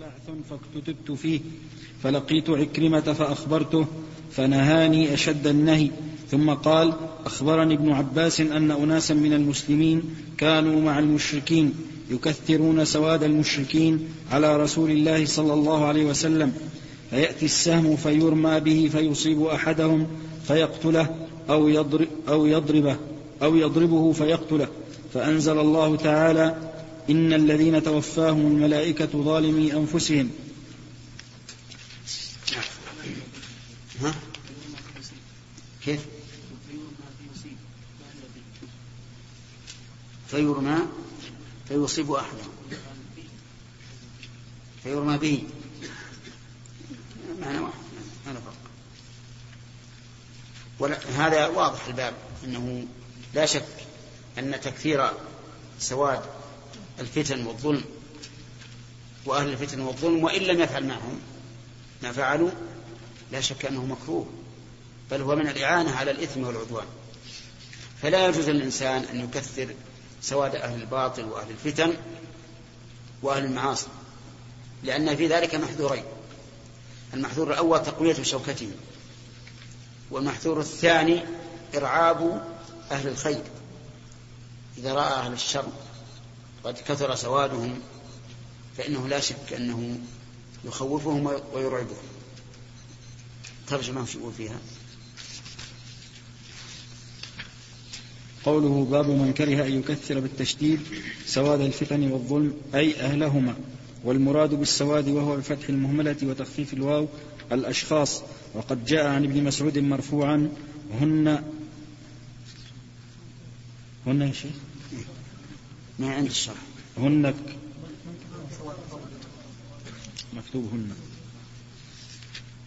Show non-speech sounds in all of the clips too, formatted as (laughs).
بعث فاكتتبت فيه فلقيت عكرمة فأخبرته فنهاني أشد النهي. ثم قال أخبرني ابن عباس أن أناسا من المسلمين كانوا مع المشركين يكثرون سواد المشركين على رسول الله صلى الله عليه وسلم. فيأتي السهم فيرمى به فيصيب أحدهم فيقتله أو يضرب أو يضربه أو يضربه فيقتله. فأنزل الله تعالى إن الذين توفاهم الملائكة ظالمي أنفسهم. ها؟ كيف؟ فيرمى فيصيب أحدهم فيرمى به. معنى واحد معنى فرق هذا واضح الباب أنه لا شك أن تكثير سواد الفتن والظلم وأهل الفتن والظلم وإن لم يفعل معهم ما فعلوا لا شك أنه مكروه بل هو من الإعانة على الإثم والعدوان. فلا يجوز للإنسان أن يكثر سواد أهل الباطل وأهل الفتن وأهل المعاصي لأن في ذلك محذورين. المحذور الأول تقوية شوكتهم والمحذور الثاني إرعاب أهل الخير إذا رأى أهل الشر. قد كثر سوادهم فإنه لا شك أنه يخوفهم ويرعبهم. ترجمة يقول فيها قوله باب من كره أن يكثر بالتشديد سواد الفتن والظلم أي أهلهما والمراد بالسواد وهو الفتح المهملة وتخفيف الواو الأشخاص. وقد جاء عن ابن مسعود مرفوعا هن هن يا شيخ؟ ما عند الشرح هن مكتوب هن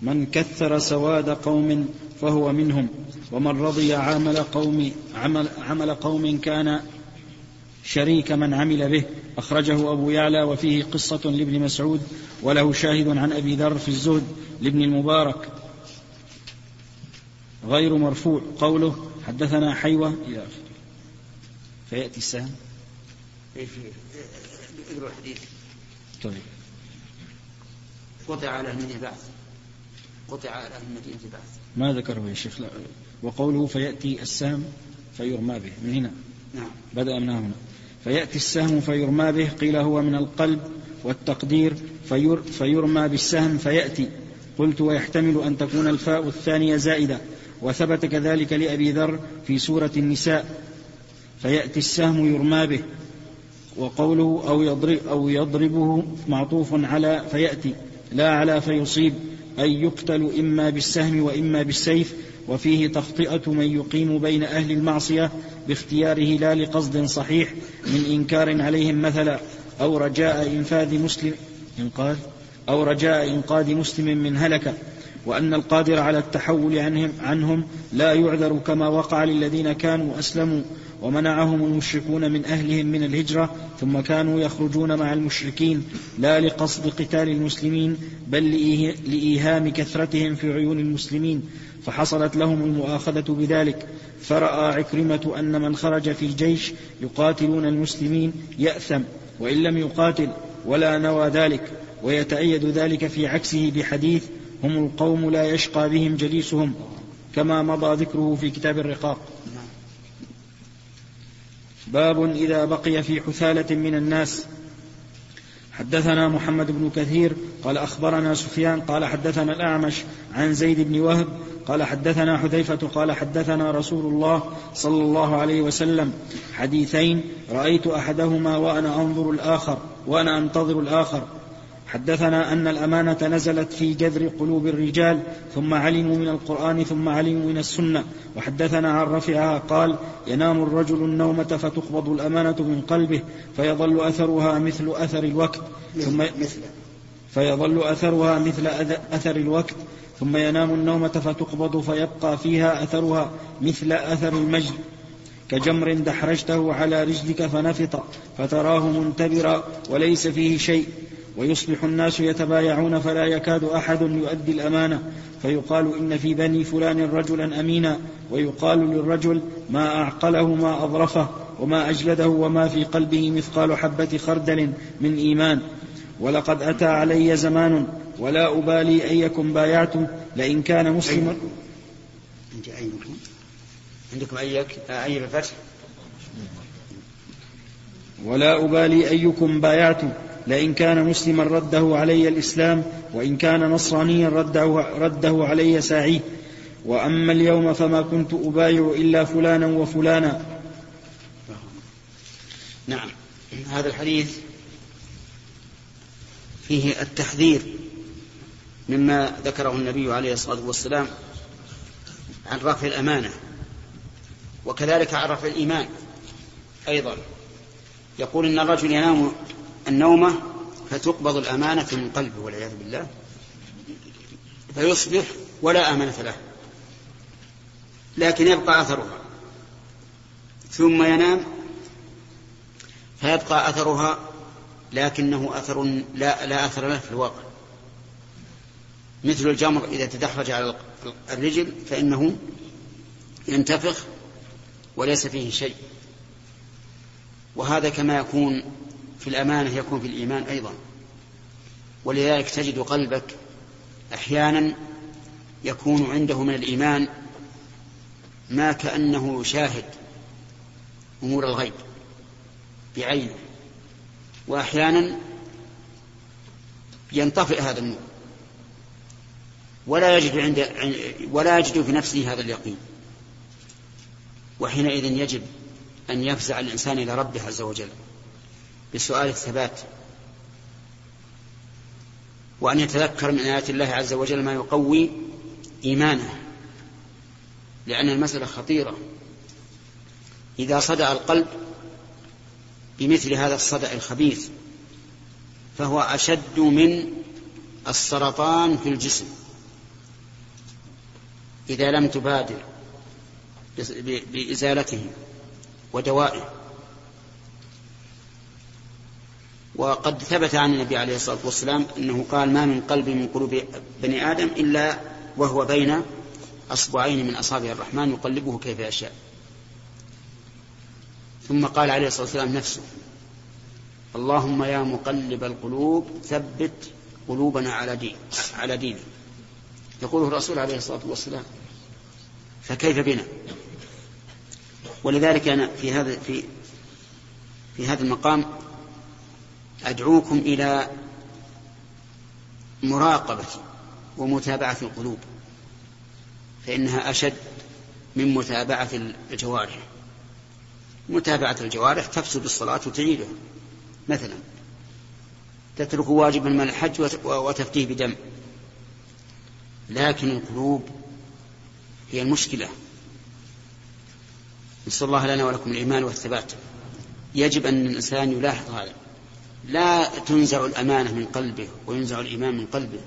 من كثر سواد قوم فهو منهم ومن رضي عمل قوم عمل, عمل قوم كان شريك من عمل به. أخرجه أبو يعلى وفيه قصة لابن مسعود وله شاهد عن أبي ذر في الزهد لابن المبارك. غير مرفوع قوله حدثنا حيوة. فيأتي السهم. اقرأ الحديث؟ طيب. قطع على المدينة بعث قطع على المدينة بعث ما ذكره يا شيخ. لا. وقوله فيأتي السهم فيرمى به. من هنا؟ نعم. بدأ من هنا. فيأتي السهم فيرمى به. قيل هو من القلب والتقدير. فير فيرمى بالسهم فيأتي. قلت ويحتمل أن تكون الفاء الثانية زائدة. وثبت كذلك لأبي ذر في سورة النساء. فيأتي السهم يرمى به. وقوله أو, يضرب أو يضربه معطوف على فيأتي لا على فيصيب أي يقتل إما بالسهم وإما بالسيف وفيه تخطئة من يقيم بين أهل المعصية باختياره لا لقصد صحيح من إنكار عليهم مثلا أو رجاء إنفاذ مسلم إنقاذ أو رجاء إنقاذ مسلم من هلكة وأن القادر على التحول عنهم, عنهم لا يعذر كما وقع للذين كانوا أسلموا. ومنعهم المشركون من أهلهم من الهجرة ثم كانوا يخرجون مع المشركين لا لقصد قتال المسلمين بل لإيهام كثرتهم في عيون المسلمين. فحصلت لهم المؤاخذة بذلك. فرأى عكرمة أن من خرج في الجيش يقاتلون المسلمين يأثم وإن لم يقاتل ولا نوى ذلك. ويتأيد ذلك في عكسه بحديث هم القوم لا يشقى بهم جليسهم كما مضى ذكره في كتاب الرقاق. باب إذا بقي في حثالة من الناس. حدثنا محمد بن كثير قال أخبرنا سفيان قال حدثنا الأعمش عن زيد بن وهب قال حدثنا حذيفة قال حدثنا رسول الله صلى الله عليه وسلم. حديثين رأيت أحدهما وأنا أنظر الآخر وأنا أنتظر الآخر. حدثنا أن الأمانة نزلت في جذر قلوب الرجال ثم علموا من القرآن ثم علموا من السنة. وحدثنا عن رفعها قال ينام الرجل النومة فتقبض الأمانة من قلبه فيظل أثرها مثل أثر الوقت. ثم مثل. فيظل أثرها مثل أثر الوقت. ثم ينام النومة فتقبض فيبقى فيها أثرها مثل أثر المجد. كجمر دحرجته على رجلك فنفط فتراه منتبرا وليس فيه شيء. ويصبح الناس يتبايعون فلا يكاد أحد يؤدي الأمانة. فيقال إن في بني فلان رجلا امينا. ويقال للرجل ما أعقله ما أظرفه وما أجلده وما في قلبه مثقال حبة خردل من إيمان. ولقد أتى علي زمان ولا أبالي أيكم بايعت لئن كان مسلما أيكم عندكم أيك؟ أي بالفتح؟ ولا أبالي أيكم بايعت لئن كان مسلما رده علي الإسلام وإن كان نصرانيا رده, رده علي ساعيه. وأما اليوم فما كنت أبايع إلا فلانا وفلانا. نعم. هذا الحديث فيه التحذير مما ذكره النبي عليه الصلاة والسلام عن رفع الأمانة وكذلك عن رفع الإيمان أيضا. يقول إن الرجل ينام النومة فتقبض الأمانة من قلبه والعياذ بالله فيصبح ولا أمانة له لكن يبقى أثرها. ثم ينام فيبقى أثرها لكنه أثر لا, لا أثر له في الواقع. مثل الجمر إذا تدحرج على الرجل فإنه ينتفخ وليس فيه شيء. وهذا كما يكون في الأمانة يكون في الإيمان أيضا. ولذلك تجد قلبك أحيانا يكون عنده من الإيمان ما كأنه يشاهد أمور الغيب بعينه. وأحيانا ينطفئ هذا النور. ولا يجد عند ولا يجد في نفسه هذا اليقين. وحينئذ يجب أن يفزع الإنسان إلى ربه عز وجل. بسؤال الثبات وأن يتذكر من آيات الله عز وجل ما يقوي إيمانه لأن المسألة خطيرة. إذا صدأ القلب بمثل هذا الصدأ الخبيث فهو أشد من السرطان في الجسم. إذا لم تبادر بإزالته ودوائه. وقد ثبت عن النبي عليه الصلاة والسلام أنه قال ما من قلب من قلوب بني آدم إلا وهو بين أصبعين من أصابع الرحمن يقلبه كيف يشاء. ثم قال عليه الصلاة والسلام نفسه اللهم يا مقلب القلوب ثبت قلوبنا على دين على دينك. يقوله الرسول عليه الصلاة والسلام فكيف بنا؟ ولذلك أنا في هذا في في هذا المقام أدعوكم إلى مراقبة ومتابعة القلوب فإنها أشد من متابعة الجوارح. متابعة الجوارح تفسد الصلاة وتعيدها مثلا. تترك واجبا من الحج وتفتيه بدم. لكن القلوب هي المشكلة. نسأل الله لنا ولكم الإيمان والثبات. يجب أن الإنسان يلاحظ هذا. لا تنزع الأمانة من قلبه وينزع الإيمان من قلبه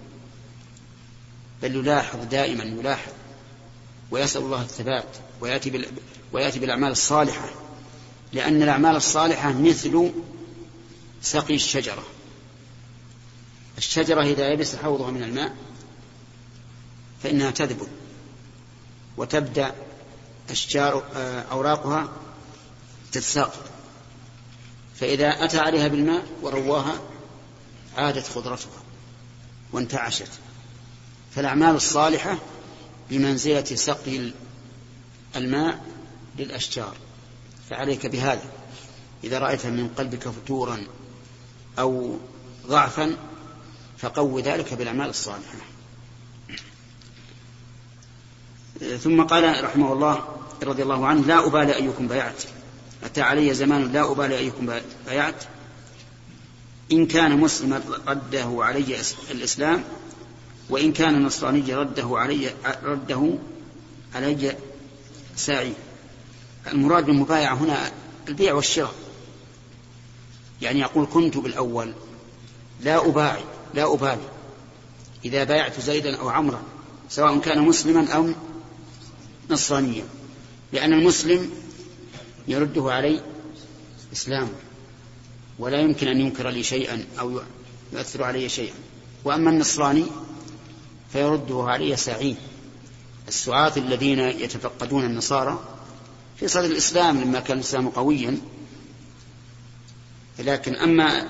بل يلاحظ دائما يلاحظ ويسأل الله الثبات ويأتي. ويأتي بالأعمال الصالحة لأن الأعمال الصالحة مثل سقي الشجرة الشجرة إذا يبس حوضها من الماء فإنها تذبل وتبدأ أشجار آه، أوراقها تتساقط فإذا أتى عليها بالماء ورواها عادت خضرتها وانتعشت. فالأعمال الصالحة بمنزلة سقي الماء للأشجار. فعليك بهذا. إذا رأيت من قلبك فتورا أو ضعفا فقو ذلك بالأعمال الصالحة. ثم قال رحمه الله رضي الله عنه لا أبالي أيكم بايعت أتى علي زمان لا أبالي أيكم بايعت إن كان مسلما رده علي الإسلام وإن كان نصراني رده علي رده علي ساعي. المراد بالمبايعة هنا البيع والشراء. يعني يقول كنت بالأول. لا أباعي لا أبالي. إذا بايعت زيدا أو عمرا سواء كان مسلما أو نصرانيا. لأن المسلم يرده علي إسلام ولا يمكن أن ينكر لي شيئا أو يؤثر علي شيئا. وأما النصراني فيرده علي سعيد السعاة الذين يتفقدون النصارى في صدر الإسلام لما كان الإسلام قويا. لكن أما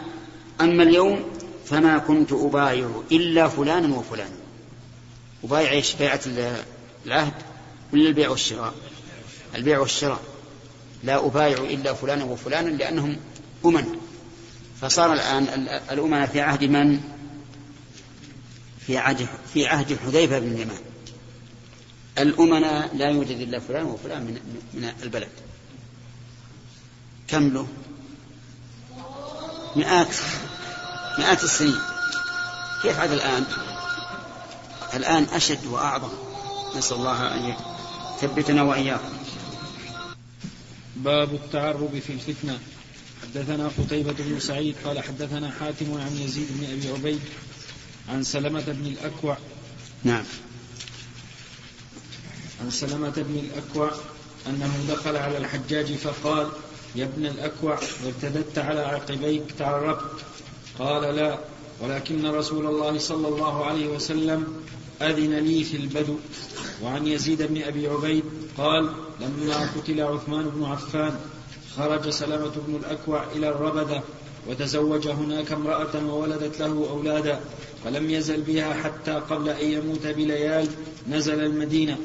أما اليوم فما كنت أبايع إلا فلانا وفلانا أبايع إيش؟ بيعة العهد ولا البيع والشراء؟ البيع والشراء. لا أبايع إلا فلانا وفلانا لأنهم أمنا فصار الآن الأمنا في عهد من؟ في عهد في عهد حذيفة بن اليمان الأمنا لا يوجد إلا فلان وفلان من من البلد كم له؟ مئات مئات السنين كيف عاد الآن؟ الآن أشد وأعظم نسأل الله أن يثبتنا وإياكم باب التعرب في الفتنة. حدثنا قتيبة بن سعيد قال حدثنا حاتم عن يزيد بن أبي عبيد عن سلمة بن الأكوع. نعم. عن سلمة بن الأكوع أنه دخل على الحجاج فقال يا ابن الأكوع ارتددت على عقبيك تعربت قال لا ولكن رسول الله صلى الله عليه وسلم أذن لي في البدو. وعن يزيد بن أبي عبيد قال لما قتل عثمان بن عفان خرج سلمة بن الأكوع إلى الربذة وتزوج هناك امرأة وولدت له أولادا فلم يزل بها حتى قبل أن يموت بليال نزل المدينة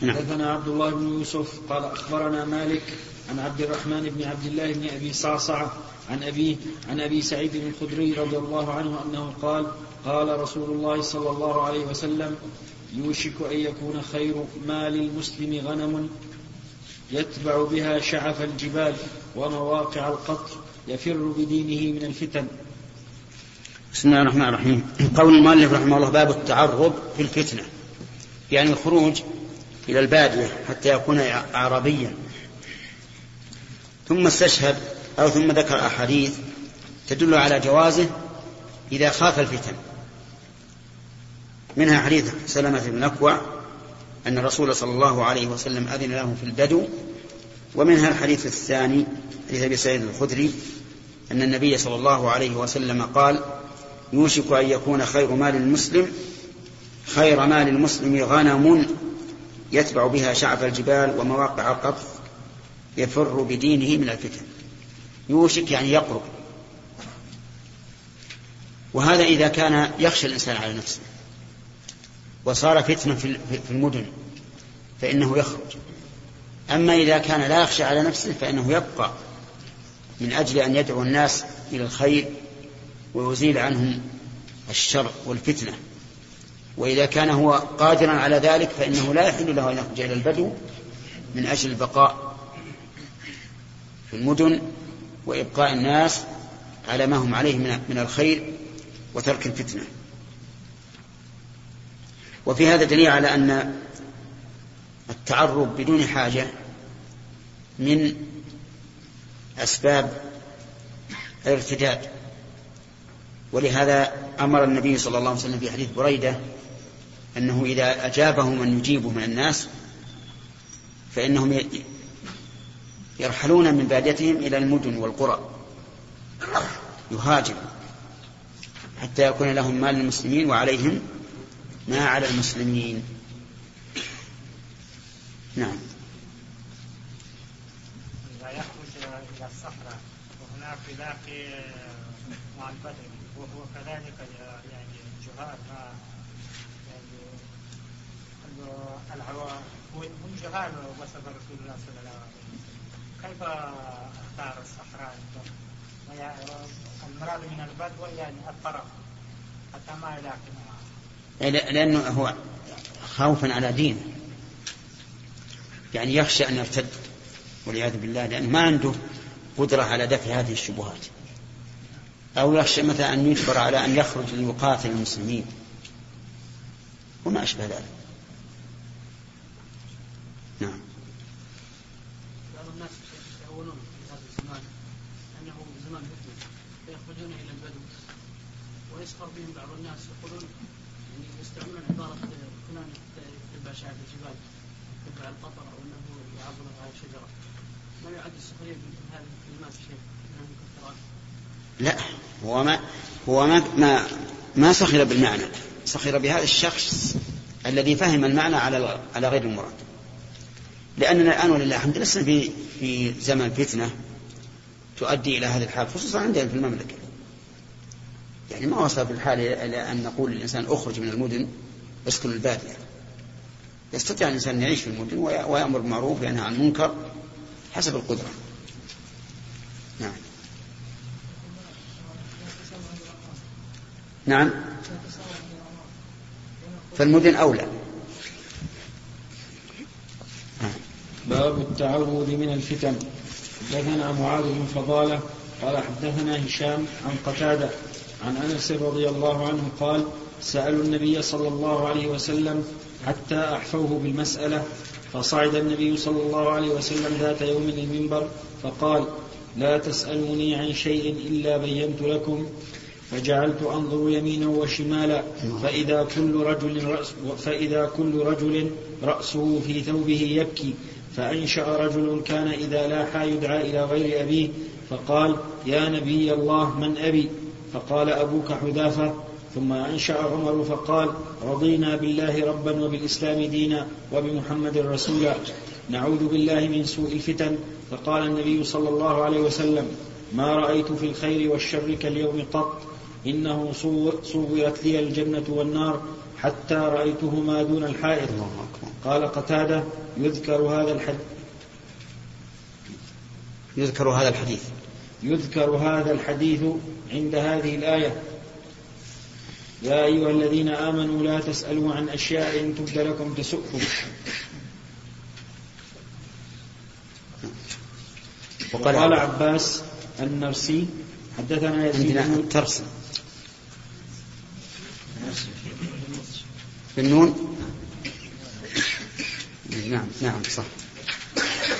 نعم. حدثنا عبد الله بن يوسف قال أخبرنا مالك عن عبد الرحمن بن عبد الله بن أبي صعصع عن أبيه عن أبي سعيد الخدري رضي الله عنه أنه قال قال رسول الله صلى الله عليه وسلم يوشك أن يكون خير مال المسلم غنم يتبع بها شعف الجبال ومواقع القطر يفر بدينه من الفتن. بسم الله الرحمن الرحيم. قول المؤلف رحمه الله باب التعرب في الفتنة. يعني الخروج إلى البادية حتى يكون أعرابيا ثم استشهد أو ثم ذكر أحاديث تدل على جوازه إذا خاف الفتن. منها حديث سلمة بن أكوع أن الرسول صلى الله عليه وسلم أذن له في البدو ومنها الحديث الثاني حديث أبي سعيد الخدري أن النبي صلى الله عليه وسلم قال يوشك أن يكون خير مال المسلم خير مال المسلم غنم يتبع بها شعب الجبال ومواقع القطف يفر بدينه من الفتن. يوشك يعني يقرب. وهذا إذا كان يخشى الإنسان على نفسه. وصار فتنة في المدن فإنه يخرج. أما إذا كان لا يخشى على نفسه فإنه يبقى من أجل أن يدعو الناس إلى الخير ويزيل عنهم الشر والفتنة. وإذا كان هو قادرا على ذلك فإنه لا يحل له أن يخرج إلى البدو من أجل البقاء في المدن وإبقاء الناس على ما هم عليه من الخير وترك الفتنة. وفي هذا دليل على أن التعرب بدون حاجة من أسباب الارتداد. ولهذا أمر النبي صلى الله عليه وسلم في حديث بريدة أنه إذا أجابه من يجيبه من الناس فإنهم يرحلون من باديتهم إلى المدن والقرى يهاجر حتى يكون لهم مال المسلمين وعليهم ما على المسلمين. نعم. إذا يخرج إلى الصحراء وهناك يلاقي مع البدر وهو كذلك يعني جهال ما يعني الهواء هم جهال وصف رسول الله صلى الله عليه وسلم. كيف أختار الصحراء؟ المراد من البدو يعني الطرف حتى ما يلاقي. لأنه هو خوفا على دينه يعني يخشى أن يرتد والعياذ بالله لأنه ما عنده قدرة على دفع هذه الشبهات. أو يخشى مثلا أن يجبر على أن يخرج ليقاتل المسلمين. وما أشبه ذلك. نعم. بعض الناس في هذا الزمان أنه زمان فيخرجون إلى البدو ويسخر بهم بعض الناس يقولون يعني يستعملون عبارة فلان يتبع شعب الجبال لا هو ما هو ما ما, ما سخر بالمعنى. سخر بهذا الشخص الذي فهم المعنى على على غير المراد. لأننا الآن ولله الحمد لسنا في في زمن فتنة تؤدي إلى هذه الحال خصوصا عندنا في المملكة. يعني ما وصل في الحال إلى أن نقول للإنسان أخرج من المدن اسكن البادية. يستطيع الإنسان أن يعيش في المدن ويأمر بالمعروف وينهى عن المنكر حسب القدرة. نعم. نعم. فالمدن أولى. باب التعوذ من الفتن. حدثنا معاذ بن فضالة قال حدثنا هشام عن قتادة عن أنس رضي الله عنه قال سألوا النبي صلى الله عليه وسلم حتى أحفوه بالمسألة. فصعد النبي صلى الله عليه وسلم ذات يوم المنبر فقال لا تسألوني عن شيء إلا بينت لكم. فجعلت أنظر يمينا وشمالا. فإذا كل رجل رأس فإذا كل رجل رأسه في ثوبه يبكي. فأنشأ رجل كان إذا لاح يدعى إلى غير أبيه. فقال يا نبي الله من أبي؟ فقال أبوك حذافة. ثم أنشأ عمر فقال رضينا بالله ربا وبالإسلام دينا وبمحمد رسولا. نعوذ بالله من سوء الفتن. فقال النبي صلى الله عليه وسلم ما رأيت في الخير والشر كاليوم قط. إنه صورت لي الجنة والنار حتى رأيتهما دون الحائط. قال قتادة يذكر هذا الحديث يذكر هذا الحديث. يذكر هذا الحديث عند هذه الآية. يا أيها الذين آمنوا لا تسألوا عن أشياء إن تبد لكم تسؤكم. وقال عباس. النرسي حدثنا يزيد بن ترسي بالنون؟ نعم نعم صح.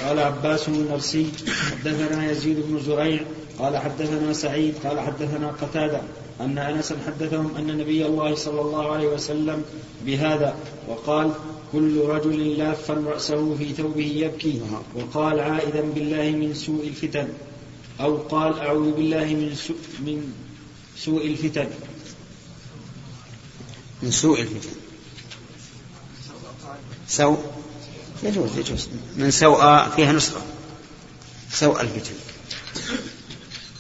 قال عباس النرسي حدثنا يزيد بن زريع قال حدثنا سعيد قال حدثنا قتادة. أن أنسا حدثهم أن نبي الله صلى الله عليه وسلم بهذا وقال كل رجل لافا رأسه في ثوبه يبكي وقال عائدا بالله من سوء الفتن. أو قال أعوذ بالله من سوء, من سوء الفتن. من سوء الفتن. سوء يجوز يجوز. من سوء فيها نسخة. سوء الفتن.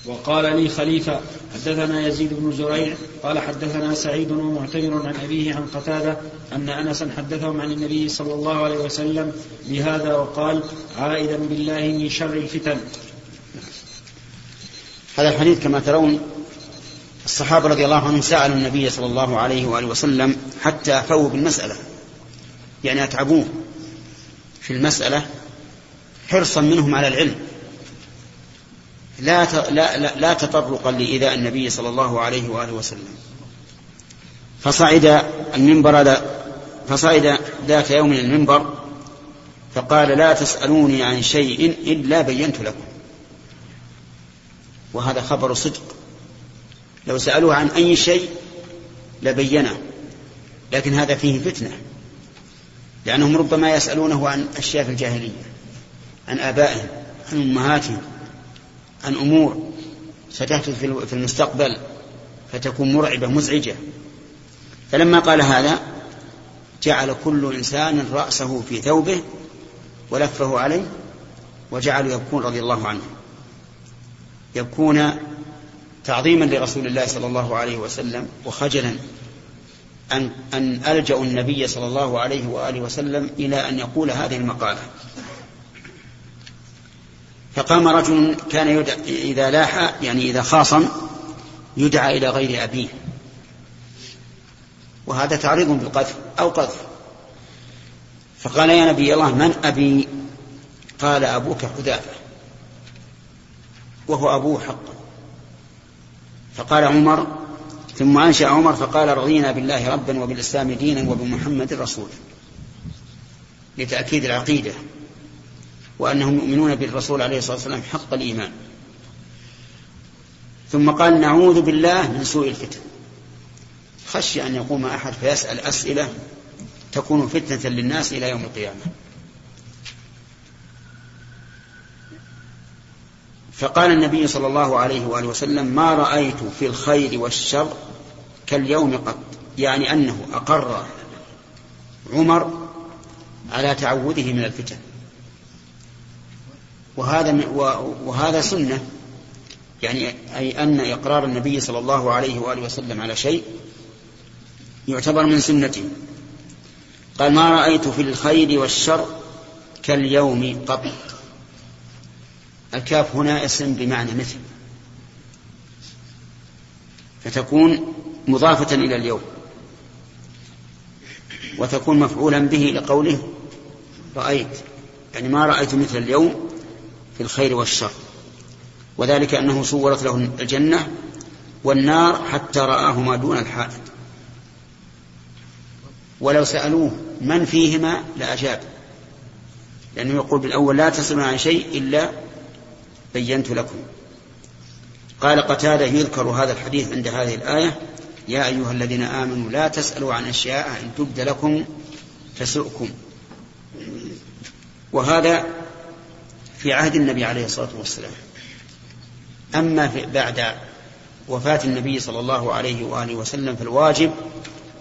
وقال لي خليفة حدثنا يزيد بن زريع قال حدثنا سعيد ومعتمر عن أبيه عن قتادة أن أنسا حدثهم عن النبي صلى الله عليه وسلم بهذا وقال عائدا بالله من شر الفتن. هذا الحديث كما ترون الصحابة رضي الله عنهم سألوا النبي صلى الله عليه وآله وسلم حتى أفوا بالمسألة. يعني أتعبوه في المسألة حرصا منهم على العلم. لا لا لا, تطرقا لإيذاء النبي صلى الله عليه وآله وسلم. فصعد المنبر فصعد ذات يوم المنبر فقال لا تسألوني عن شيء إلا بينت لكم. وهذا خبر صدق. لو سألوه عن أي شيء لبينه. لكن هذا فيه فتنة. لأنهم ربما يسألونه عن أشياء في الجاهلية عن آبائهم عن أمهاتهم. عن أمور ستحدث في المستقبل فتكون مرعبة مزعجة. فلما قال هذا جعل كل إنسان رأسه في ثوبه ولفه عليه وجعلوا يبكون رضي الله عنه. يبكون تعظيما لرسول الله صلى الله عليه وسلم وخجلا أن أن ألجأوا النبي صلى الله عليه وآله وسلم إلى أن يقول هذه المقالة. فقام رجل كان يدعى إذا لاح يعني إذا خاصم يدعى إلى غير أبيه. وهذا تعريض بالقذف أو قذف. فقال يا نبي الله من أبي؟ قال أبوك حذافة وهو أبوه حقا. فقال عمر ثم أنشأ عمر فقال رضينا بالله ربا وبالإسلام دينا وبمحمد رسولا. لتأكيد العقيدة. وأنهم يؤمنون بالرسول عليه الصلاة والسلام حق الإيمان. ثم قال نعوذ بالله من سوء الفتن. خشي أن يقوم أحد فيسأل أسئلة تكون فتنة للناس إلى يوم القيامة. فقال النبي صلى الله عليه وآله وسلم ما رأيت في الخير والشر كاليوم قط. يعني أنه أقر عمر على تعوذه من الفتن. وهذا وهذا سنة. يعني أي أن إقرار النبي صلى الله عليه وآله وسلم على شيء يعتبر من سنته. قال ما رأيت في الخير والشر كاليوم قط. الكاف هنا اسم بمعنى مثل. فتكون مضافة إلى اليوم. وتكون مفعولا به لقوله رأيت. يعني ما رأيت مثل اليوم في الخير والشر. وذلك أنه صورت له الجنة والنار حتى رآهما دون الحائط. ولو سألوه من فيهما لأجاب. لأنه يقول بالأول لا تسألون عن شيء إلا بينت لكم. قال قتادة يذكر هذا الحديث عند هذه الآية يا أيها الذين آمنوا لا تسألوا عن أشياء إن تبد لكم تسؤكم وهذا في عهد النبي عليه الصلاة والسلام. أما بعد وفاة النبي صلى الله عليه وآله وسلم فالواجب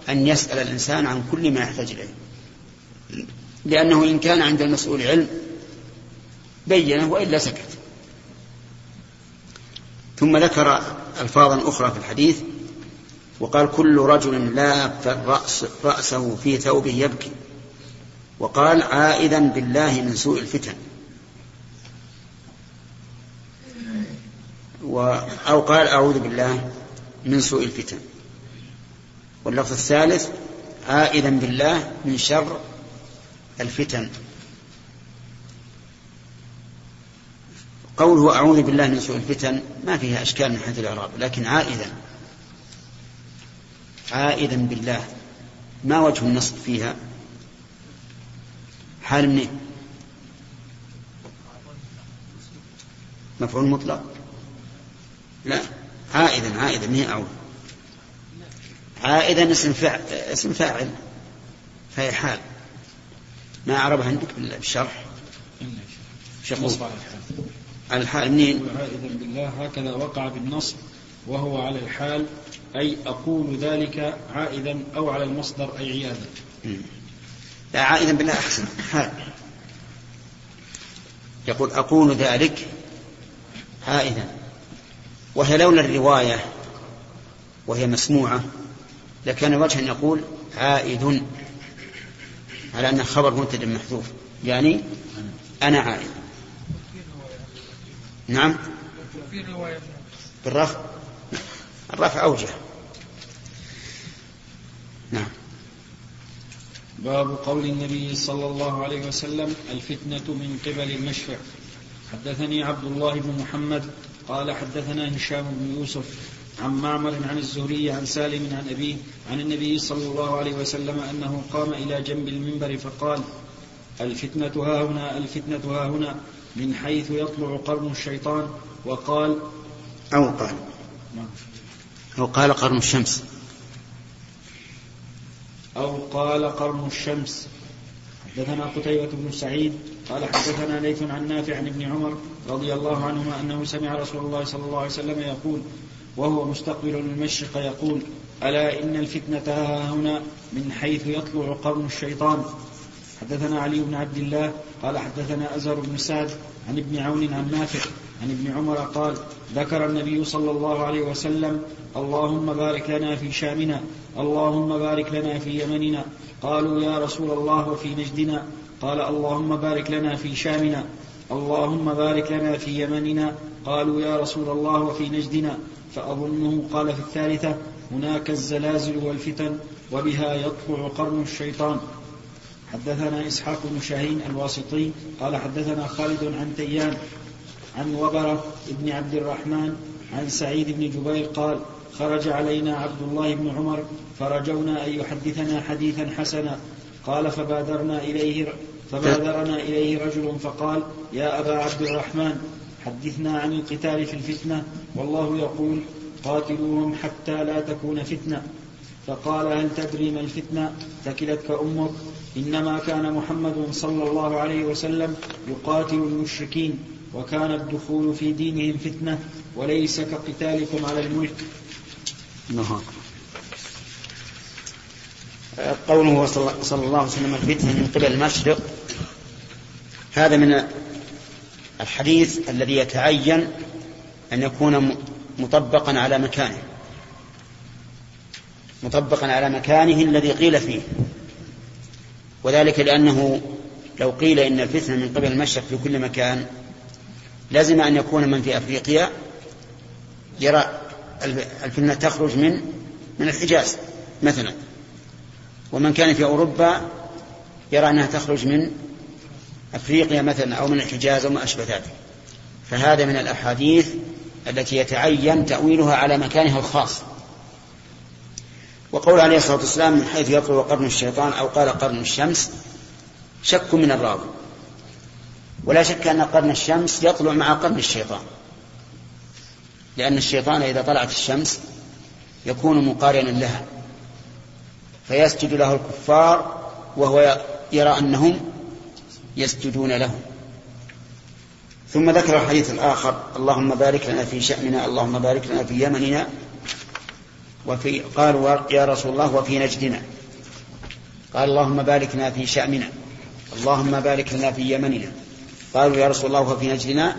أن يسأل الإنسان عن كل ما يحتاج إليه. لأنه إن كان عند المسؤول علم بينه وإلا سكت. ثم ذكر ألفاظا أخرى في الحديث وقال كل رجل لا رأس رأسه في ثوبه يبكي. وقال عائذا بالله من سوء الفتن. أو قال أعوذ بالله من سوء الفتن. واللفظ الثالث عائذا بالله من شر الفتن. قوله أعوذ بالله من سوء الفتن ما فيها أشكال من حيث الإعراب لكن عائدا عائدا بالله. ما وجه النصب فيها؟ حال منين؟ مفعول مطلق؟ لا. عائدا عائدا هي أعوذ عائدا اسم فاعل اسم فاعل. فهي حال. ما أعربها عندك بالشرح؟ شيخ على الحال. منين؟ عائدا بالله هكذا وقع بالنصب وهو على الحال أي أقول ذلك عائدا أو على المصدر أي عياذا لا عائدا بالله أحسن. حال. يقول أقول ذلك عائدا. وهي لولا الرواية وهي مسموعة لكان وجها يقول عائد على أنه خبر مبتدا محذوف يعني أنا عائد. نعم. بالرفع. الرفع أوجه. نعم. باب قول النبي صلى الله عليه وسلم الفتنة من قبل المشفع. حدثني عبد الله بن محمد قال حدثنا هشام بن يوسف عن معمر عن الزهري عن سالم عن أبيه عن النبي صلى الله عليه وسلم أنه قام إلى جنب المنبر فقال الفتنة ها هنا الفتنة ها هنا من حيث يطلع قرن الشيطان. وقال أو قال. أو قال قرن الشمس. أو قال قرن الشمس. حدثنا قتيبة بن سعيد قال حدثنا ليث عن نافع عن ابن عمر رضي الله عنهما أنه سمع رسول الله صلى الله عليه وسلم يقول وهو مستقبل المشرق يقول ألا إن الفتنة ها هنا من حيث يطلع قرن الشيطان. حدثنا علي بن عبد الله قال حدثنا أزهر بن سعد عن ابن عون عن نافع عن ابن عمر قال ذكر النبي صلى الله عليه وسلم اللهم بارك لنا في شامنا. اللهم بارك لنا في يمننا. قالوا يا رسول الله وفي نجدنا. قال اللهم بارك لنا في شامنا. اللهم بارك لنا في يمننا. قالوا يا رسول الله وفي نجدنا. فأظنه قال في الثالثة هناك الزلازل والفتن وبها يطلع قرن الشيطان. حدثنا إسحاق بن شاهين الواسطي قال حدثنا خالد عن تيان عن وبرة بن عبد الرحمن عن سعيد بن جبير قال خرج علينا عبد الله بن عمر فرجونا أن يحدثنا حديثا حسنا. قال فبادرنا إليه فبادرنا إليه رجل فقال يا أبا عبد الرحمن حدثنا عن القتال في الفتنة والله يقول قاتلوهم حتى لا تكون فتنة. فقال هل تدري ما الفتنة؟ ثكلتك أمك. إنما كان محمد صلى الله عليه وسلم يقاتل المشركين وكان الدخول في دينهم فتنة وليس كقتالكم على الملك. نعم قوله صلى الله عليه وسلم الفتنة من قبل المشرق هذا من الحديث الذي يتعين أن يكون مطبقا على مكانه. مطبقا على مكانه الذي قيل فيه. وذلك لأنه لو قيل إن الفتنة من قبل المشرق في كل مكان لازم أن يكون من في أفريقيا يرى الفتنة تخرج من من الحجاز مثلا. ومن كان في أوروبا يرى أنها تخرج من أفريقيا مثلا أو من الحجاز أو ما أشبه ذلك فهذا من الأحاديث التي يتعين تأويلها على مكانها الخاص. وقول عليه الصلاة والسلام من حيث يطلع قرن الشيطان أو قال قرن الشمس شك من الراوي. ولا شك أن قرن الشمس يطلع مع قرن الشيطان. لأن الشيطان إذا طلعت الشمس يكون مقارنا لها فيسجد له الكفار وهو يرى أنهم يسجدون له. ثم ذكر الحديث الآخر اللهم بارك لنا في شأننا اللهم بارك لنا في يمننا وفي قالوا يا رسول الله وفي نجدنا. قال اللهم بارك لنا في شأمنا اللهم بارك لنا في يمننا. قالوا يا رسول الله وفي نجدنا؟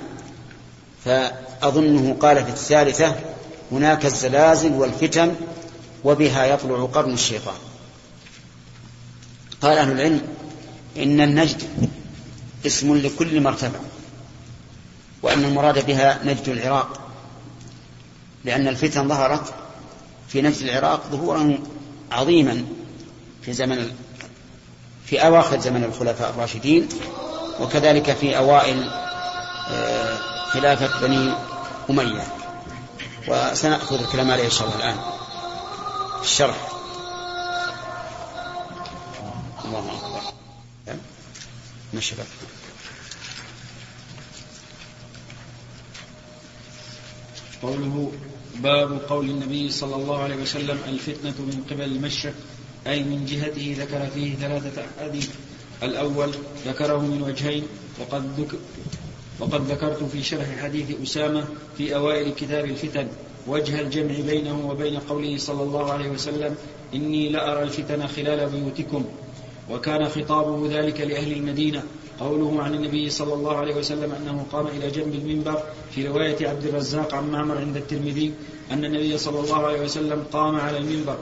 فأظنه قال في الثالثة هناك الزلازل والفتن وبها يطلع قرن الشيطان. قال أهل العلم إن النجد اسم لكل مرتبة وأن المراد بها نجد العراق لأن الفتن ظهرت في نجد العراق ظهورا عظيما في زمن في أواخر زمن الخلفاء الراشدين وكذلك في أوائل آه، خلافة بني أمية. وسنأخذ الكلام عليه إن شاء الله الآن. في الشرح. الله أكبر. نشرب قوله باب قول النبي صلى الله عليه وسلم الفتنة من قبل المشرق أي من جهته ذكر فيه ثلاثة أحاديث. الأول ذكره من وجهين وقد ذكر وقد ذكرت في شرح حديث أسامة في أوائل كتاب الفتن وجه الجمع بينه وبين قوله صلى الله عليه وسلم إني لأرى الفتن خلال بيوتكم وكان خطابه ذلك لأهل المدينة قوله عن النبي صلى الله عليه وسلم أنه قام إلى جنب المنبر في رواية عبد الرزاق عن معمر عند الترمذي أن النبي صلى الله عليه وسلم قام على المنبر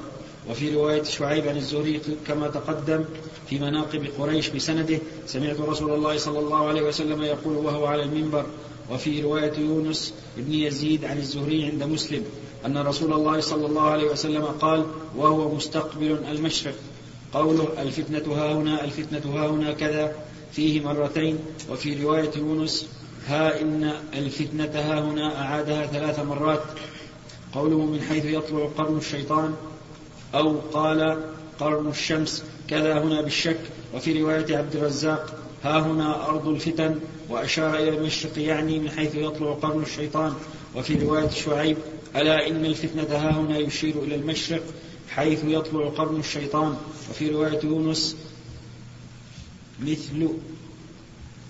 وفي رواية شعيب عن الزهري كما تقدم في مناقب قريش بسنده سمعت رسول الله صلى الله عليه وسلم يقول وهو على المنبر. وفي رواية يونس بن يزيد عن الزهري عند مسلم أن رسول الله صلى الله عليه وسلم قال وهو مستقبل المشرق. قوله الفتنة ها هنا الفتنة ها هنا كذا فيه مرتين. وفي رواية يونس ها إن الفتنة ها هنا أعادها ثلاث مرات. قوله من حيث يطلع قرن الشيطان أو قال قرن الشمس كذا هنا بالشك. وفي رواية عبد الرزاق ها هنا أرض الفتن وأشار إلى المشرق يعني من حيث يطلع قرن الشيطان. وفي رواية شعيب ألا إن الفتنة ها هنا يشير إلى المشرق حيث يطلع قرن الشيطان. وفي رواية يونس مثل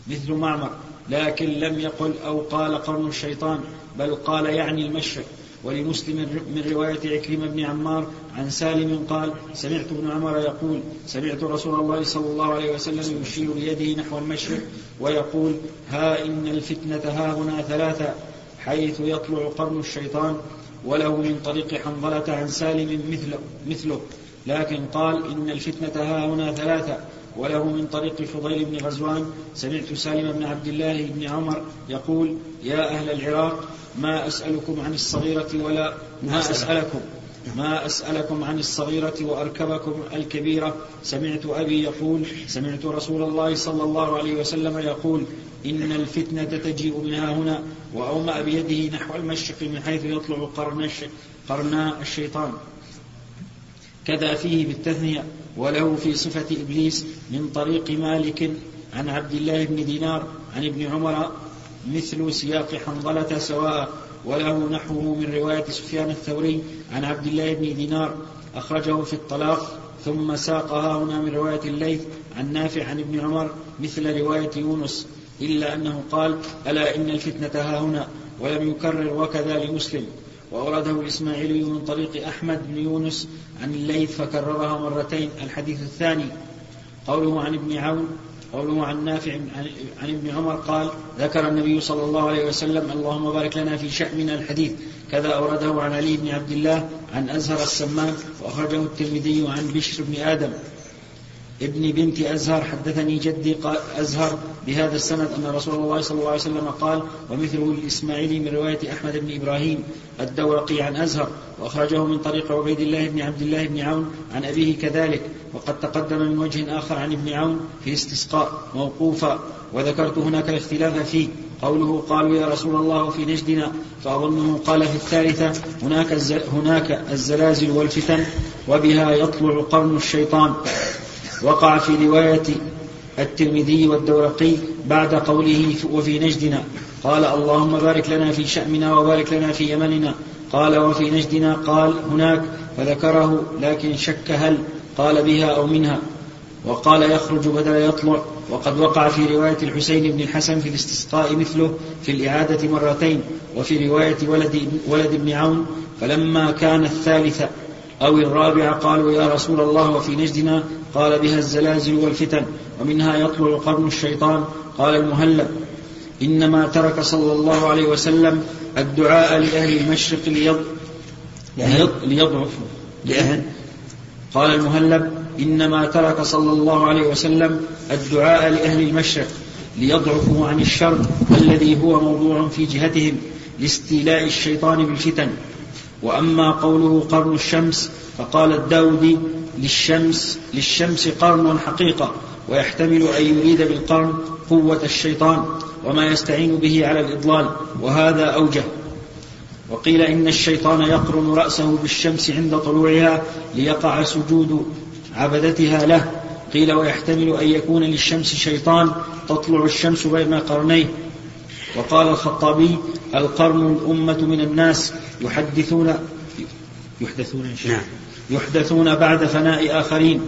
مثل معمر لكن لم يقل أو قال قرن الشيطان بل قال يعني المشرق. ولمسلم من رواية عكرمة بن عمار عن سالم قال سمعت ابن عمر يقول سمعت رسول الله صلى الله عليه وسلم يشير بيده نحو المشرق ويقول ها إن الفتنة ها هنا ثلاثة حيث يطلع قرن الشيطان وله من طريق حنظلة عن سالم مثله, مثله. لكن قال إن الفتنة ها هنا ثلاثة وله من طريق فضيل بن غزوان سمعت سالم بن عبد الله بن عمر يقول يا أهل العراق ما أسألكم عن الصغيرة ولا ما أسألكم؟ ما أسألكم عن الصغيرة وأركبكم الكبيرة. سمعت أبي يقول سمعت رسول الله صلى الله عليه وسلم يقول إن الفتنة تجيء منها هنا وأومأ بيده نحو المشرق من حيث يطلع قرن قرنا الشيطان. كذا فيه بالتثنية. وله في صفة إبليس من طريق مالك عن عبد الله بن دينار عن ابن عمر مثل سياق حنظلة سواء وله نحوه من رواية سفيان الثوري عن عبد الله بن دينار أخرجه في الطلاق ثم ساقها هنا من رواية الليث عن نافع عن ابن عمر مثل رواية يونس إلا أنه قال ألا إن الفتنة ها هنا ولم يكرر وكذا لمسلم. وأورده الإسماعيلي من طريق أحمد بن يونس عن الليث فكررها مرتين. الحديث الثاني قوله عن ابن عون قوله عن نافع عن ابن عمر قال ذكر النبي صلى الله عليه وسلم اللهم بارك لنا في شأمنا الحديث. كذا أورده عن علي بن عبد الله عن أزهر السمان وأخرجه الترمذي عن بشر بن آدم. ابن بنت أزهر حدثني جدي قال أزهر بهذا السند أن رسول الله صلى الله عليه وسلم قال ومثله الإسماعيلي من رواية أحمد بن إبراهيم الدورقي عن أزهر وأخرجه من طريق عبيد الله بن عبد الله بن عون عن أبيه كذلك وقد تقدم من وجه آخر عن ابن عون في الاستسقاء موقوفا وذكرت هناك الاختلاف فيه. قوله قالوا يا رسول الله في نجدنا فأظنه قال في الثالثة هناك هناك الزلازل والفتن وبها يطلع قرن الشيطان. وقع في رواية الترمذي والدورقي بعد قوله وفي نجدنا. قال اللهم بارك لنا في شأمنا وبارك لنا في يمننا. قال وفي نجدنا. قال هناك. فذكره لكن شك هل قال بها أو منها. وقال يخرج بدل يطلع. وقد وقع في رواية الحسين بن الحسن في الاستسقاء مثله في الإعادة مرتين. وفي رواية ولد, ولد ابن عون. فلما كان الثالثة أو الرابعة قالوا يا رسول الله وفي نجدنا. قال بها الزلازل والفتن ومنها يطلع قرن الشيطان. قال المهلب إنما ترك صلى الله عليه وسلم الدعاء لأهل المشرق ليض... ليضعفوا. لأهل. قال المهلب إنما ترك صلى الله عليه وسلم الدعاء لأهل المشرق ليضعفوا عن الشر الذي هو موضوع في جهتهم لاستيلاء الشيطان بالفتن. وأما قوله قرن الشمس فقال الداودي للشمس للشمس قرن حقيقة ويحتمل أن يريد بالقرن قوة الشيطان وما يستعين به على الإضلال وهذا أوجه. وقيل إن الشيطان يقرن رأسه بالشمس عند طلوعها ليقع سجود عبدتها له. قيل ويحتمل أن يكون للشمس شيطان تطلع الشمس بين قرنيه. وقال الخطابي القرن الأمة من الناس يحدثون يحدثون نعم. يحدثون بعد فناء آخرين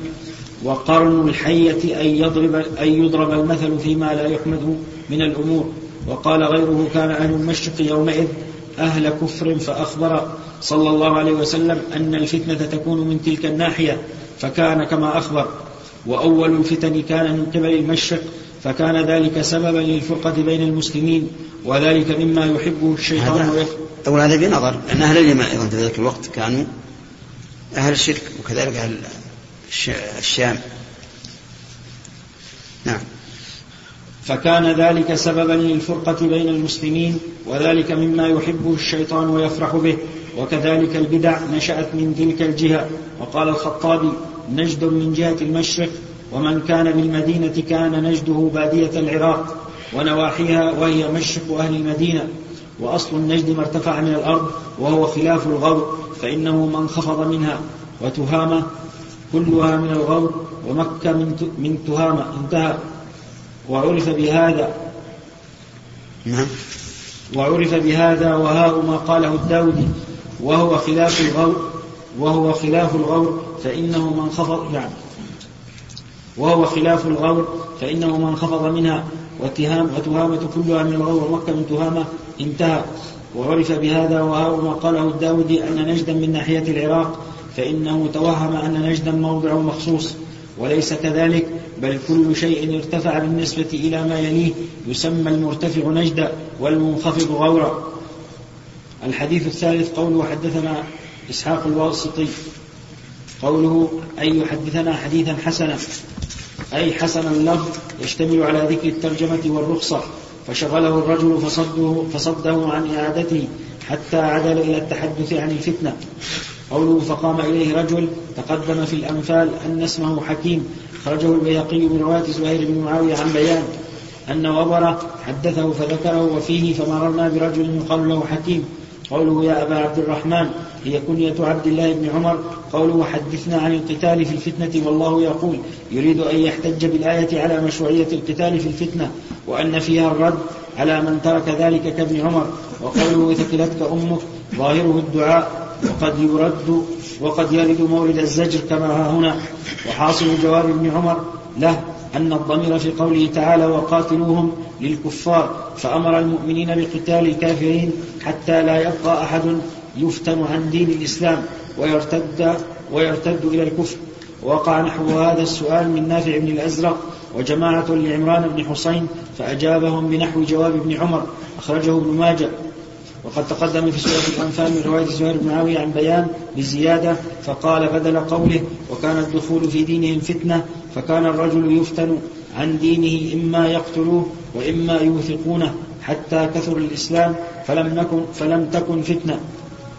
وقرن الحية أن يضرب, أن يضرب المثل فيما لا يحمد من الأمور. وقال غيره كان أهل المشرق يومئذ أهل كفر فأخبر صلى الله عليه وسلم أن الفتنة تكون من تلك الناحية فكان كما أخبر. وأول الفتن كان من قبل المشرق فكان ذلك سببا للفرقة بين المسلمين وذلك مما يحبه الشيطان هذا أول هذا بنظر أن أهل اليمن أيضا في ذلك الوقت كانوا أهل الشرك وكذلك أهل الشام. نعم. فكان ذلك سببا للفرقة بين المسلمين وذلك مما يحبه الشيطان ويفرح به وكذلك البدع نشأت من تلك الجهة. وقال الخطابي نجد من جهة المشرق ومن كان بالمدينة كان نجده بادية العراق ونواحيها وهي مشرق أهل المدينة. وأصل النجد ما ارتفع من الأرض وهو خلاف الغور فإنه ما انخفض منها وتهامة كلها من الغور ومكة من من تهامة انتهى. وعرف بهذا نعم. وعرف بهذا وهاء ما قاله الداودي وهو خلاف الغور وهو خلاف الغور فإنه من خفض يعني وهو خلاف الغور فإنه من خفض منها وتهام وتهامة كلها من الغور ومكة من تهامة انتهى. وعرف بهذا ما قاله الداودي أن نجدا من ناحية العراق فإنه توهم أن نجدا موضع مخصوص وليس كذلك بل كل شيء ارتفع بالنسبة إلى ما يليه يسمى المرتفع نجدا والمنخفض غورا. الحديث الثالث قوله حدثنا إسحاق الواسطي قوله أي يحدثنا حديثا حسنا أي حسن اللفظ يشتمل على ذكر الترجمة والرخصة. فشغله الرجل فصده, فصده عن إعادته حتى عدل إلى التحدث عن الفتنة. قوله فقام إليه رجل تقدم في الأنفال أن اسمه حكيم. خرجه البيقي من رواية زهير بن معاوية عن بيان أن وبر حدثه فذكره وفيه فمررنا برجل يقال له حكيم. قوله يا أبا عبد الرحمن هي كنية عبد الله بن عمر. قوله حدثنا عن القتال في الفتنة والله يقول يريد أن يحتج بالآية على مشروعية القتال في الفتنة وأن فيها الرد على من ترك ذلك كابن عمر. وقوله ثكلتك أمك ظاهره الدعاء وقد يرد وقد يرد مورد الزجر كما ها هنا. وحاصل جواب ابن عمر له أن الضمير في قوله تعالى وقاتلوهم للكفار فأمر المؤمنين بقتال الكافرين حتى لا يبقى أحد يفتن عن دين الإسلام ويرتد ويرتد إلى الكفر. وقع نحو هذا السؤال من نافع بن الأزرق وجماعة لعمران بن حسين فأجابهم بنحو جواب ابن عمر أخرجه ابن ماجه. وقد تقدم في سورة الأنفال من رواية زهير بن معاوية عن بيان بزيادة فقال بدل قوله وكان الدخول في دينهم فتنة فكان الرجل يفتن عن دينه إما يقتلوه وإما يوثقونه حتى كثر الإسلام فلم, نكن فلم تكن فتنة.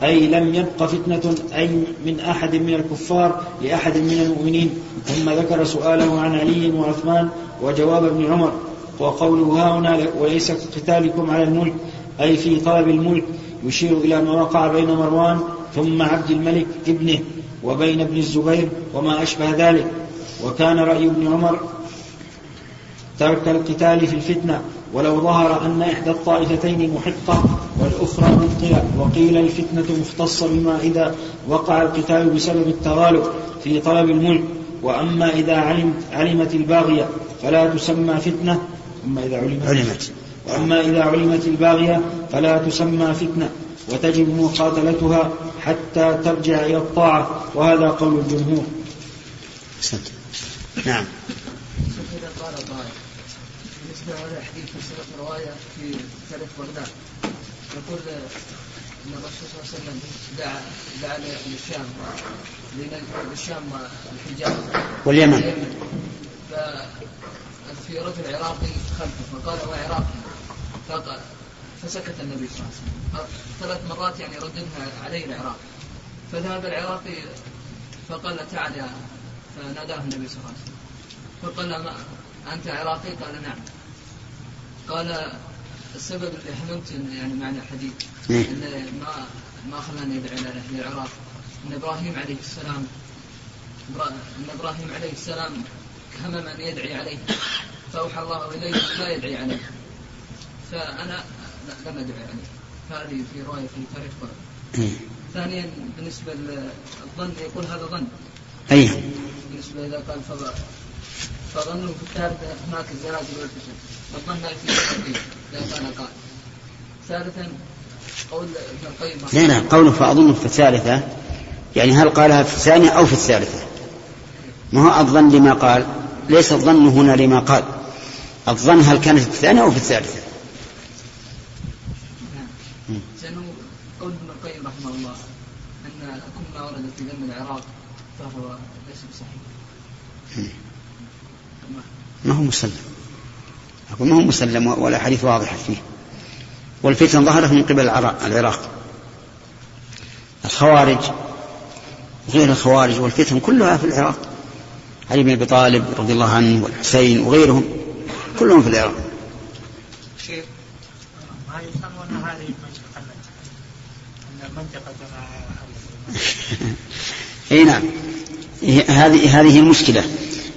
أي لم يبق فتنة أي من أحد من الكفار لأحد من المؤمنين. ثم ذكر سؤاله عن علي وعثمان وجواب ابن عمر وقوله ها هنا وليس كقتالكم على الملك أي في طلب الملك يشير إلى ما وقع بين مروان ثم عبد الملك ابنه وبين ابن الزبير وما أشبه ذلك. وكان رأي ابن عمر ترك القتال في الفتنة ولو ظهر أن إحدى الطائفتين محقة. والأخرى مبطلة وقيل الفتنة مختصة بما إذا وقع القتال بسبب التغالب في طلب الملك. وأما إذا علمت, علمت الباغية فلا تسمى فتنة أما إذا علمت, علمت. وأما إذا علمت الباغية فلا تسمى فتنة وتجب مقاتلتها حتى ترجع إلى الطاعة. وهذا قول الجمهور. نعم. قال قائل بالنسبة لهذا الحديث في سورة رواية في تاريخ بغداد يقول أن الرسول صلى الله عليه وسلم دعا دعا للشام للشام والحجاز واليمن. في رجل عراقي خلفه فقال هو عراقي. فقال فسكت النبي صلى الله عليه وسلم. ثلاث مرات يعني رددها عليه العراقي فذهب العراقي فقال تعال يا فناداه النبي صلى الله عليه وسلم. فقال ما أنت عراقي؟ قال نعم. قال السبب اللي حملت يعني معنى الحديث إيه. إن ما ما خلاني ادعي للعراق إن إبراهيم عليه السلام إن إبراهيم عليه السلام همم ان يدعي عليه. فأوحى الله إليه لا يدعي عليه. فأنا لم أدعي عليه. هذه في رواية في تاريخ إيه. ثانيا بالنسبة للظن يقول هذا ظن. أي بالنسبة إذا قال فضل فظنوا في الثالثه هناك الزلازل والفتن الظن لا يفيد اذا كان قال ثالثا قول ابن القيم. لا لا قوله فأظن في الثالثة. يعني هل قالها في الثانية أو في الثالثة؟ ما هو الظن لما قال؟ ليس الظن هنا لما قال. الظن هل كانت في الثانية أو في الثالثة؟ نعم. لأنه قول ابن القيم رحمه الله أن كل ما ورد في ذم العراق فهو ليس بصحيح. ما هو مسلم. أقول ما هو مسلم ولا حديث واضح فيه. والفتن ظهرت من قبل العراق الخوارج غير الخوارج والفتن كلها في العراق. علي بن أبي طالب رضي الله عنه والحسين وغيرهم كلهم في العراق. شيخ ما يسمون هذه المنطقة أن منطقة (laughs) إي نعم. هذه هذه المشكلة.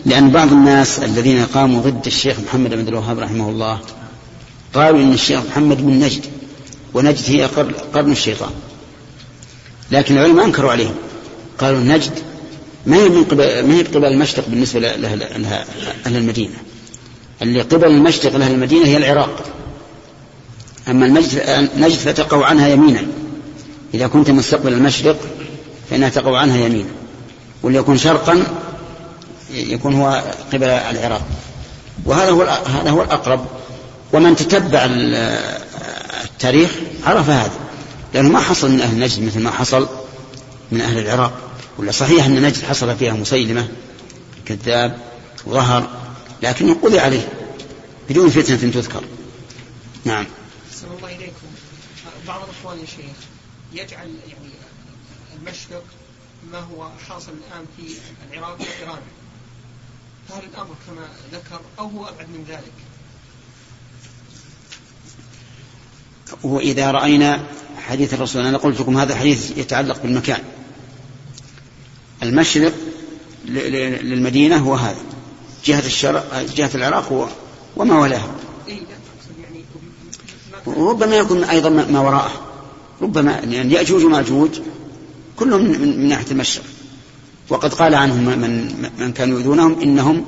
لأن بعض الناس الذين قاموا ضد الشيخ محمد بن الوهاب رحمه الله قالوا إن الشيخ محمد من نجد ونجد هي قرن الشيطان. لكن العلماء أنكروا عليهم. قالوا نجد ما هي من قبل ما هي قبل المشرق بالنسبة لها أهل المدينة. اللي قبل المشرق لأهل المدينة هي العراق. أما النجد نجد فتقع عنها يمينا. إذا كنت مستقبل المشرق فإنها تقع عنها يمينا. وليكن شرقا يكون هو قبل العراق. وهذا هو هذا هو الأقرب. ومن تتبع التاريخ عرف هذا. لأنه ما حصل من أهل نجد مثل ما حصل من أهل العراق. ولا صحيح أن نجد حصل فيها مسيلمة كذاب وظهر لكنه قضي عليه بدون فتنة تذكر. نعم. الله إليكم. بعض الإخوان يا شيخ يجعل يعني المشرق ما هو حاصل الآن في العراق وإيران فهل الأمر كما ذكر أو هو أبعد من ذلك؟ وإذا رأينا حديث الرسول أنا قلت لكم هذا الحديث يتعلق بالمكان. المشرق للمدينة هو هذا. جهة الشرق جهة العراق هو وما ولاها. وربما يكون أيضا ما وراءه. ربما يعني يأجوج ومأجوج كلهم من, من ناحية المشرق. وقد قال عنهم من, من كانوا يؤذونهم إنهم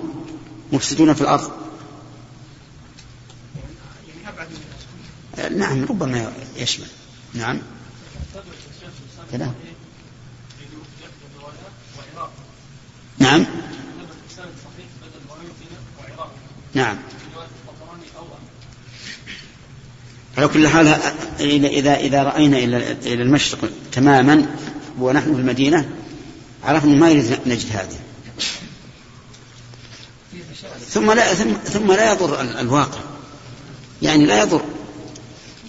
مفسدون في الأرض. نعم ربما يشمل. نعم. كلام. نعم. نعم. على كل حال إذا إذا رأينا إلى المشرق تماما ونحن في المدينة عرفنا ما يريد نجد هذه. ثم لا ثم, ثم لا يضر الواقع. يعني لا يضر.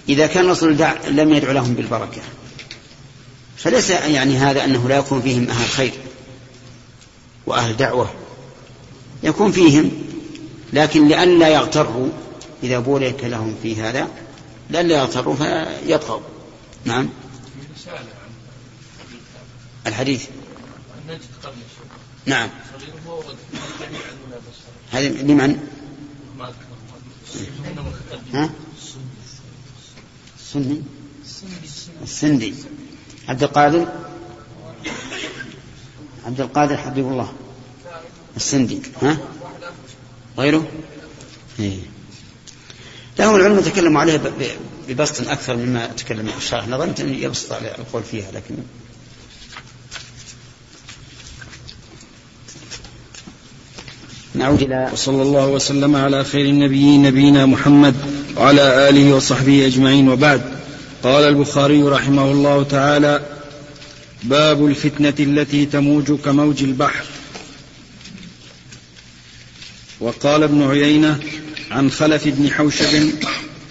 إذا كان الرسول لم يدع لهم بالبركة. فليس يعني هذا أنه لا يكون فيهم أهل خير وأهل دعوة. يكون فيهم لكن لئلا يغتروا إذا بورك لهم في هذا لئلا يغتروا فيطغوا نعم. الحديث. نعم. هذه لمن؟ ها؟ السندي السندي. عبد القادر؟ عبد القادر حبيب الله. السندي. ها؟ غيره؟ إيه. لهم العلماء تكلموا عليه ببسط أكثر مما تكلم الشرح نظرت أن يبسط القول فيها لكن نعود إلى وصلى الله وسلم على خير النبيين نبينا محمد وعلى آله وصحبه أجمعين وبعد. قال البخاري رحمه الله تعالى باب الفتنة التي تموج كموج البحر. وقال ابن عيينة عن خلف بن حوشب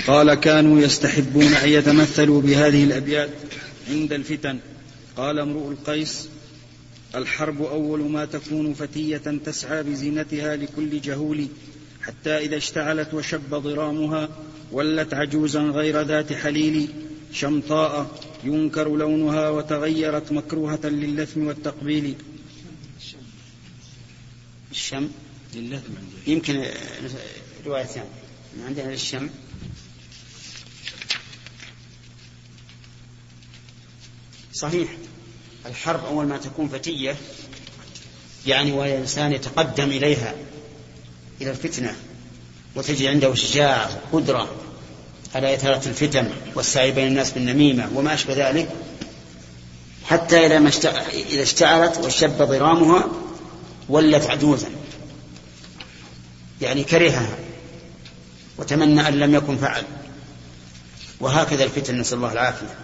قال كانوا يستحبون أن يتمثلوا بهذه الأبيات عند الفتن. قال امرؤ القيس الحرب أول ما تكون فتية تسعى بزينتها لكل جهول حتى إذا اشتعلت وشب ضرامها ولت عجوزا غير ذات حليل. شمطاء ينكر لونها وتغيرت مكروهة للثم والتقبيل. الشم؟ للثم. يمكن رواية ثانية. عندنا للشم صحيح. الحرب أول ما تكون فتية يعني وهي إنسان يتقدم إليها إلى الفتنة وتجد عنده شجاعة وقدرة على إثارة الفتن والسعي بين الناس بالنميمة وما أشبه ذلك حتى إذا ما إذا اشتعلت وشب ضرامها ولت عجوزا يعني كرهها وتمنى أن لم يكن فعل وهكذا الفتن نسأل الله العافية.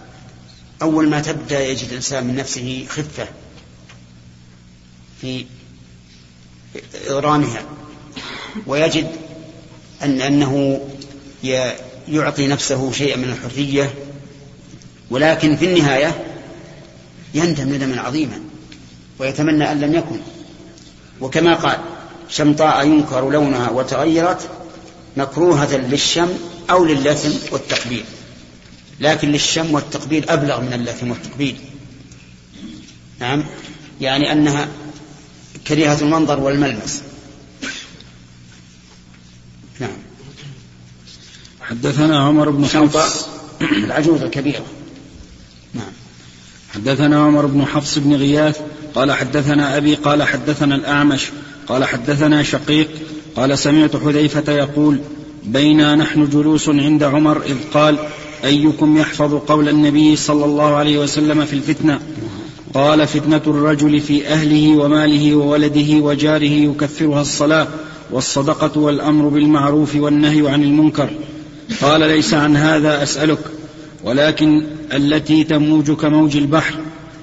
أول ما تبدأ يجد الإنسان من نفسه خفة في إغرامها ويجد أن أنه يعطي نفسه شيئا من الحرية ولكن في النهاية يندم ندما عظيما ويتمنى أن لم يكن. وكما قال شمطاء ينكر لونها وتغيرت مكروهة للشم أو للثم والتقبيل. لكن للشم والتقبيل أبلغ من اللثم والتقبيل. نعم؟ يعني أنها كريهة المنظر والملمس. نعم. حدثنا عمر بن حفص. العجوز الكبيرة. نعم. حدثنا عمر بن حفص بن غياث قال حدثنا أبي قال حدثنا الأعمش قال حدثنا شقيق قال سمعت حذيفة يقول بينا نحن جلوس عند عمر إذ قال أيكم يحفظ قول النبي صلى الله عليه وسلم في الفتنة؟ قال فتنة الرجل في أهله وماله وولده وجاره يكثرها الصلاة والصدقة والأمر بالمعروف والنهي عن المنكر. قال ليس عن هذا أسألك ولكن التي تموج كموج البحر.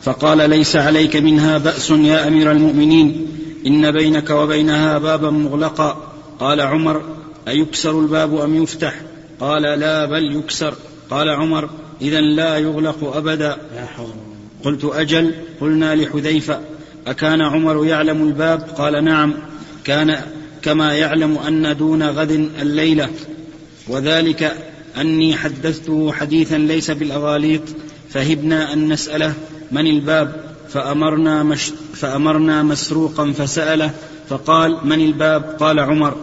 فقال ليس عليك منها بأس يا أمير المؤمنين إن بينك وبينها بابا مغلقا. قال عمر أيكسر الباب أم يفتح؟ قال لا بل يكسر. قال عمر إذا لا يغلق أبدا. قلت أجل. قلنا لحذيفة أكان عمر يعلم الباب؟ قال نعم. كان كما يعلم أن دون غد الليلة. وذلك أني حدثته حديثا ليس بالأغاليط فهبنا أن نسأله من الباب. فأمرنا, مش فأمرنا مسروقا فسأله فقال من الباب؟ قال عمر.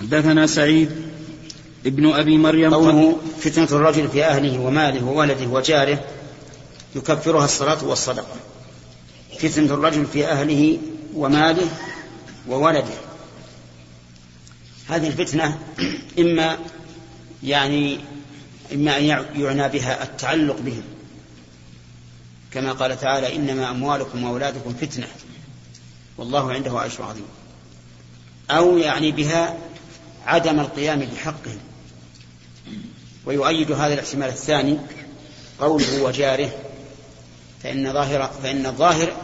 حدثنا سعيد ابن أبي مريم قوله فتنة الرجل في أهله وماله وولده وجاره يكفرها الصلاة والصدقة. فتنة الرجل في أهله وماله وولده. هذه الفتنة إما يعني إما أن يعنى بها التعلق بهم. كما قال تعالى إنما أموالكم وأولادكم فتنة. والله عنده أجر عظيم. أو يعني بها عدم القيام بحقهم ويؤيد هذا الاحتمال الثاني قوله وجاره فإن ظاهر فإن الظاهر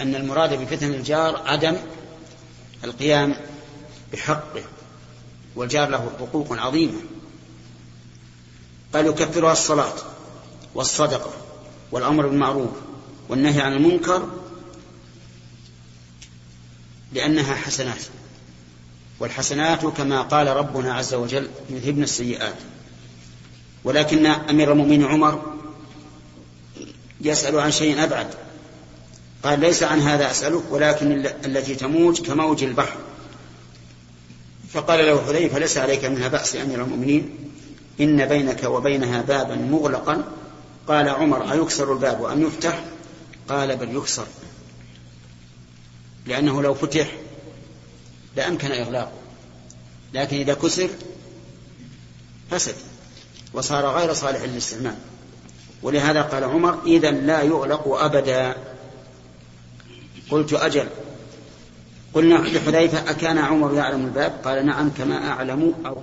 أن المراد بفتن الجار عدم القيام بحقه. والجار له حقوق عظيمة. قال يكفرها الصلاة والصدقة والأمر بالمعروف والنهي عن المنكر لأنها حسنات. والحسنات كما قال ربنا عز وجل يذهبن السيئات. ولكن أمير المؤمنين عمر يسأل عن شيء أبعد. قال ليس عن هذا أسألك ولكن التي تموج كموج البحر. فقال له حذيفة ليس عليك منها بأس أمير المؤمنين. إن بينك وبينها بابا مغلقا. قال عمر أيكسر الباب أم يفتح؟ قال بل يكسر. لأنه لو فتح لأمكن إغلاقه لكن إذا كسر فسد وصار غير صالح للاستعمال. ولهذا قال عمر إذا لا يغلق أبدا. قلت أجل. قلنا لحذيفة أكان عمر يعلم الباب؟ قال نعم كما أعلم أو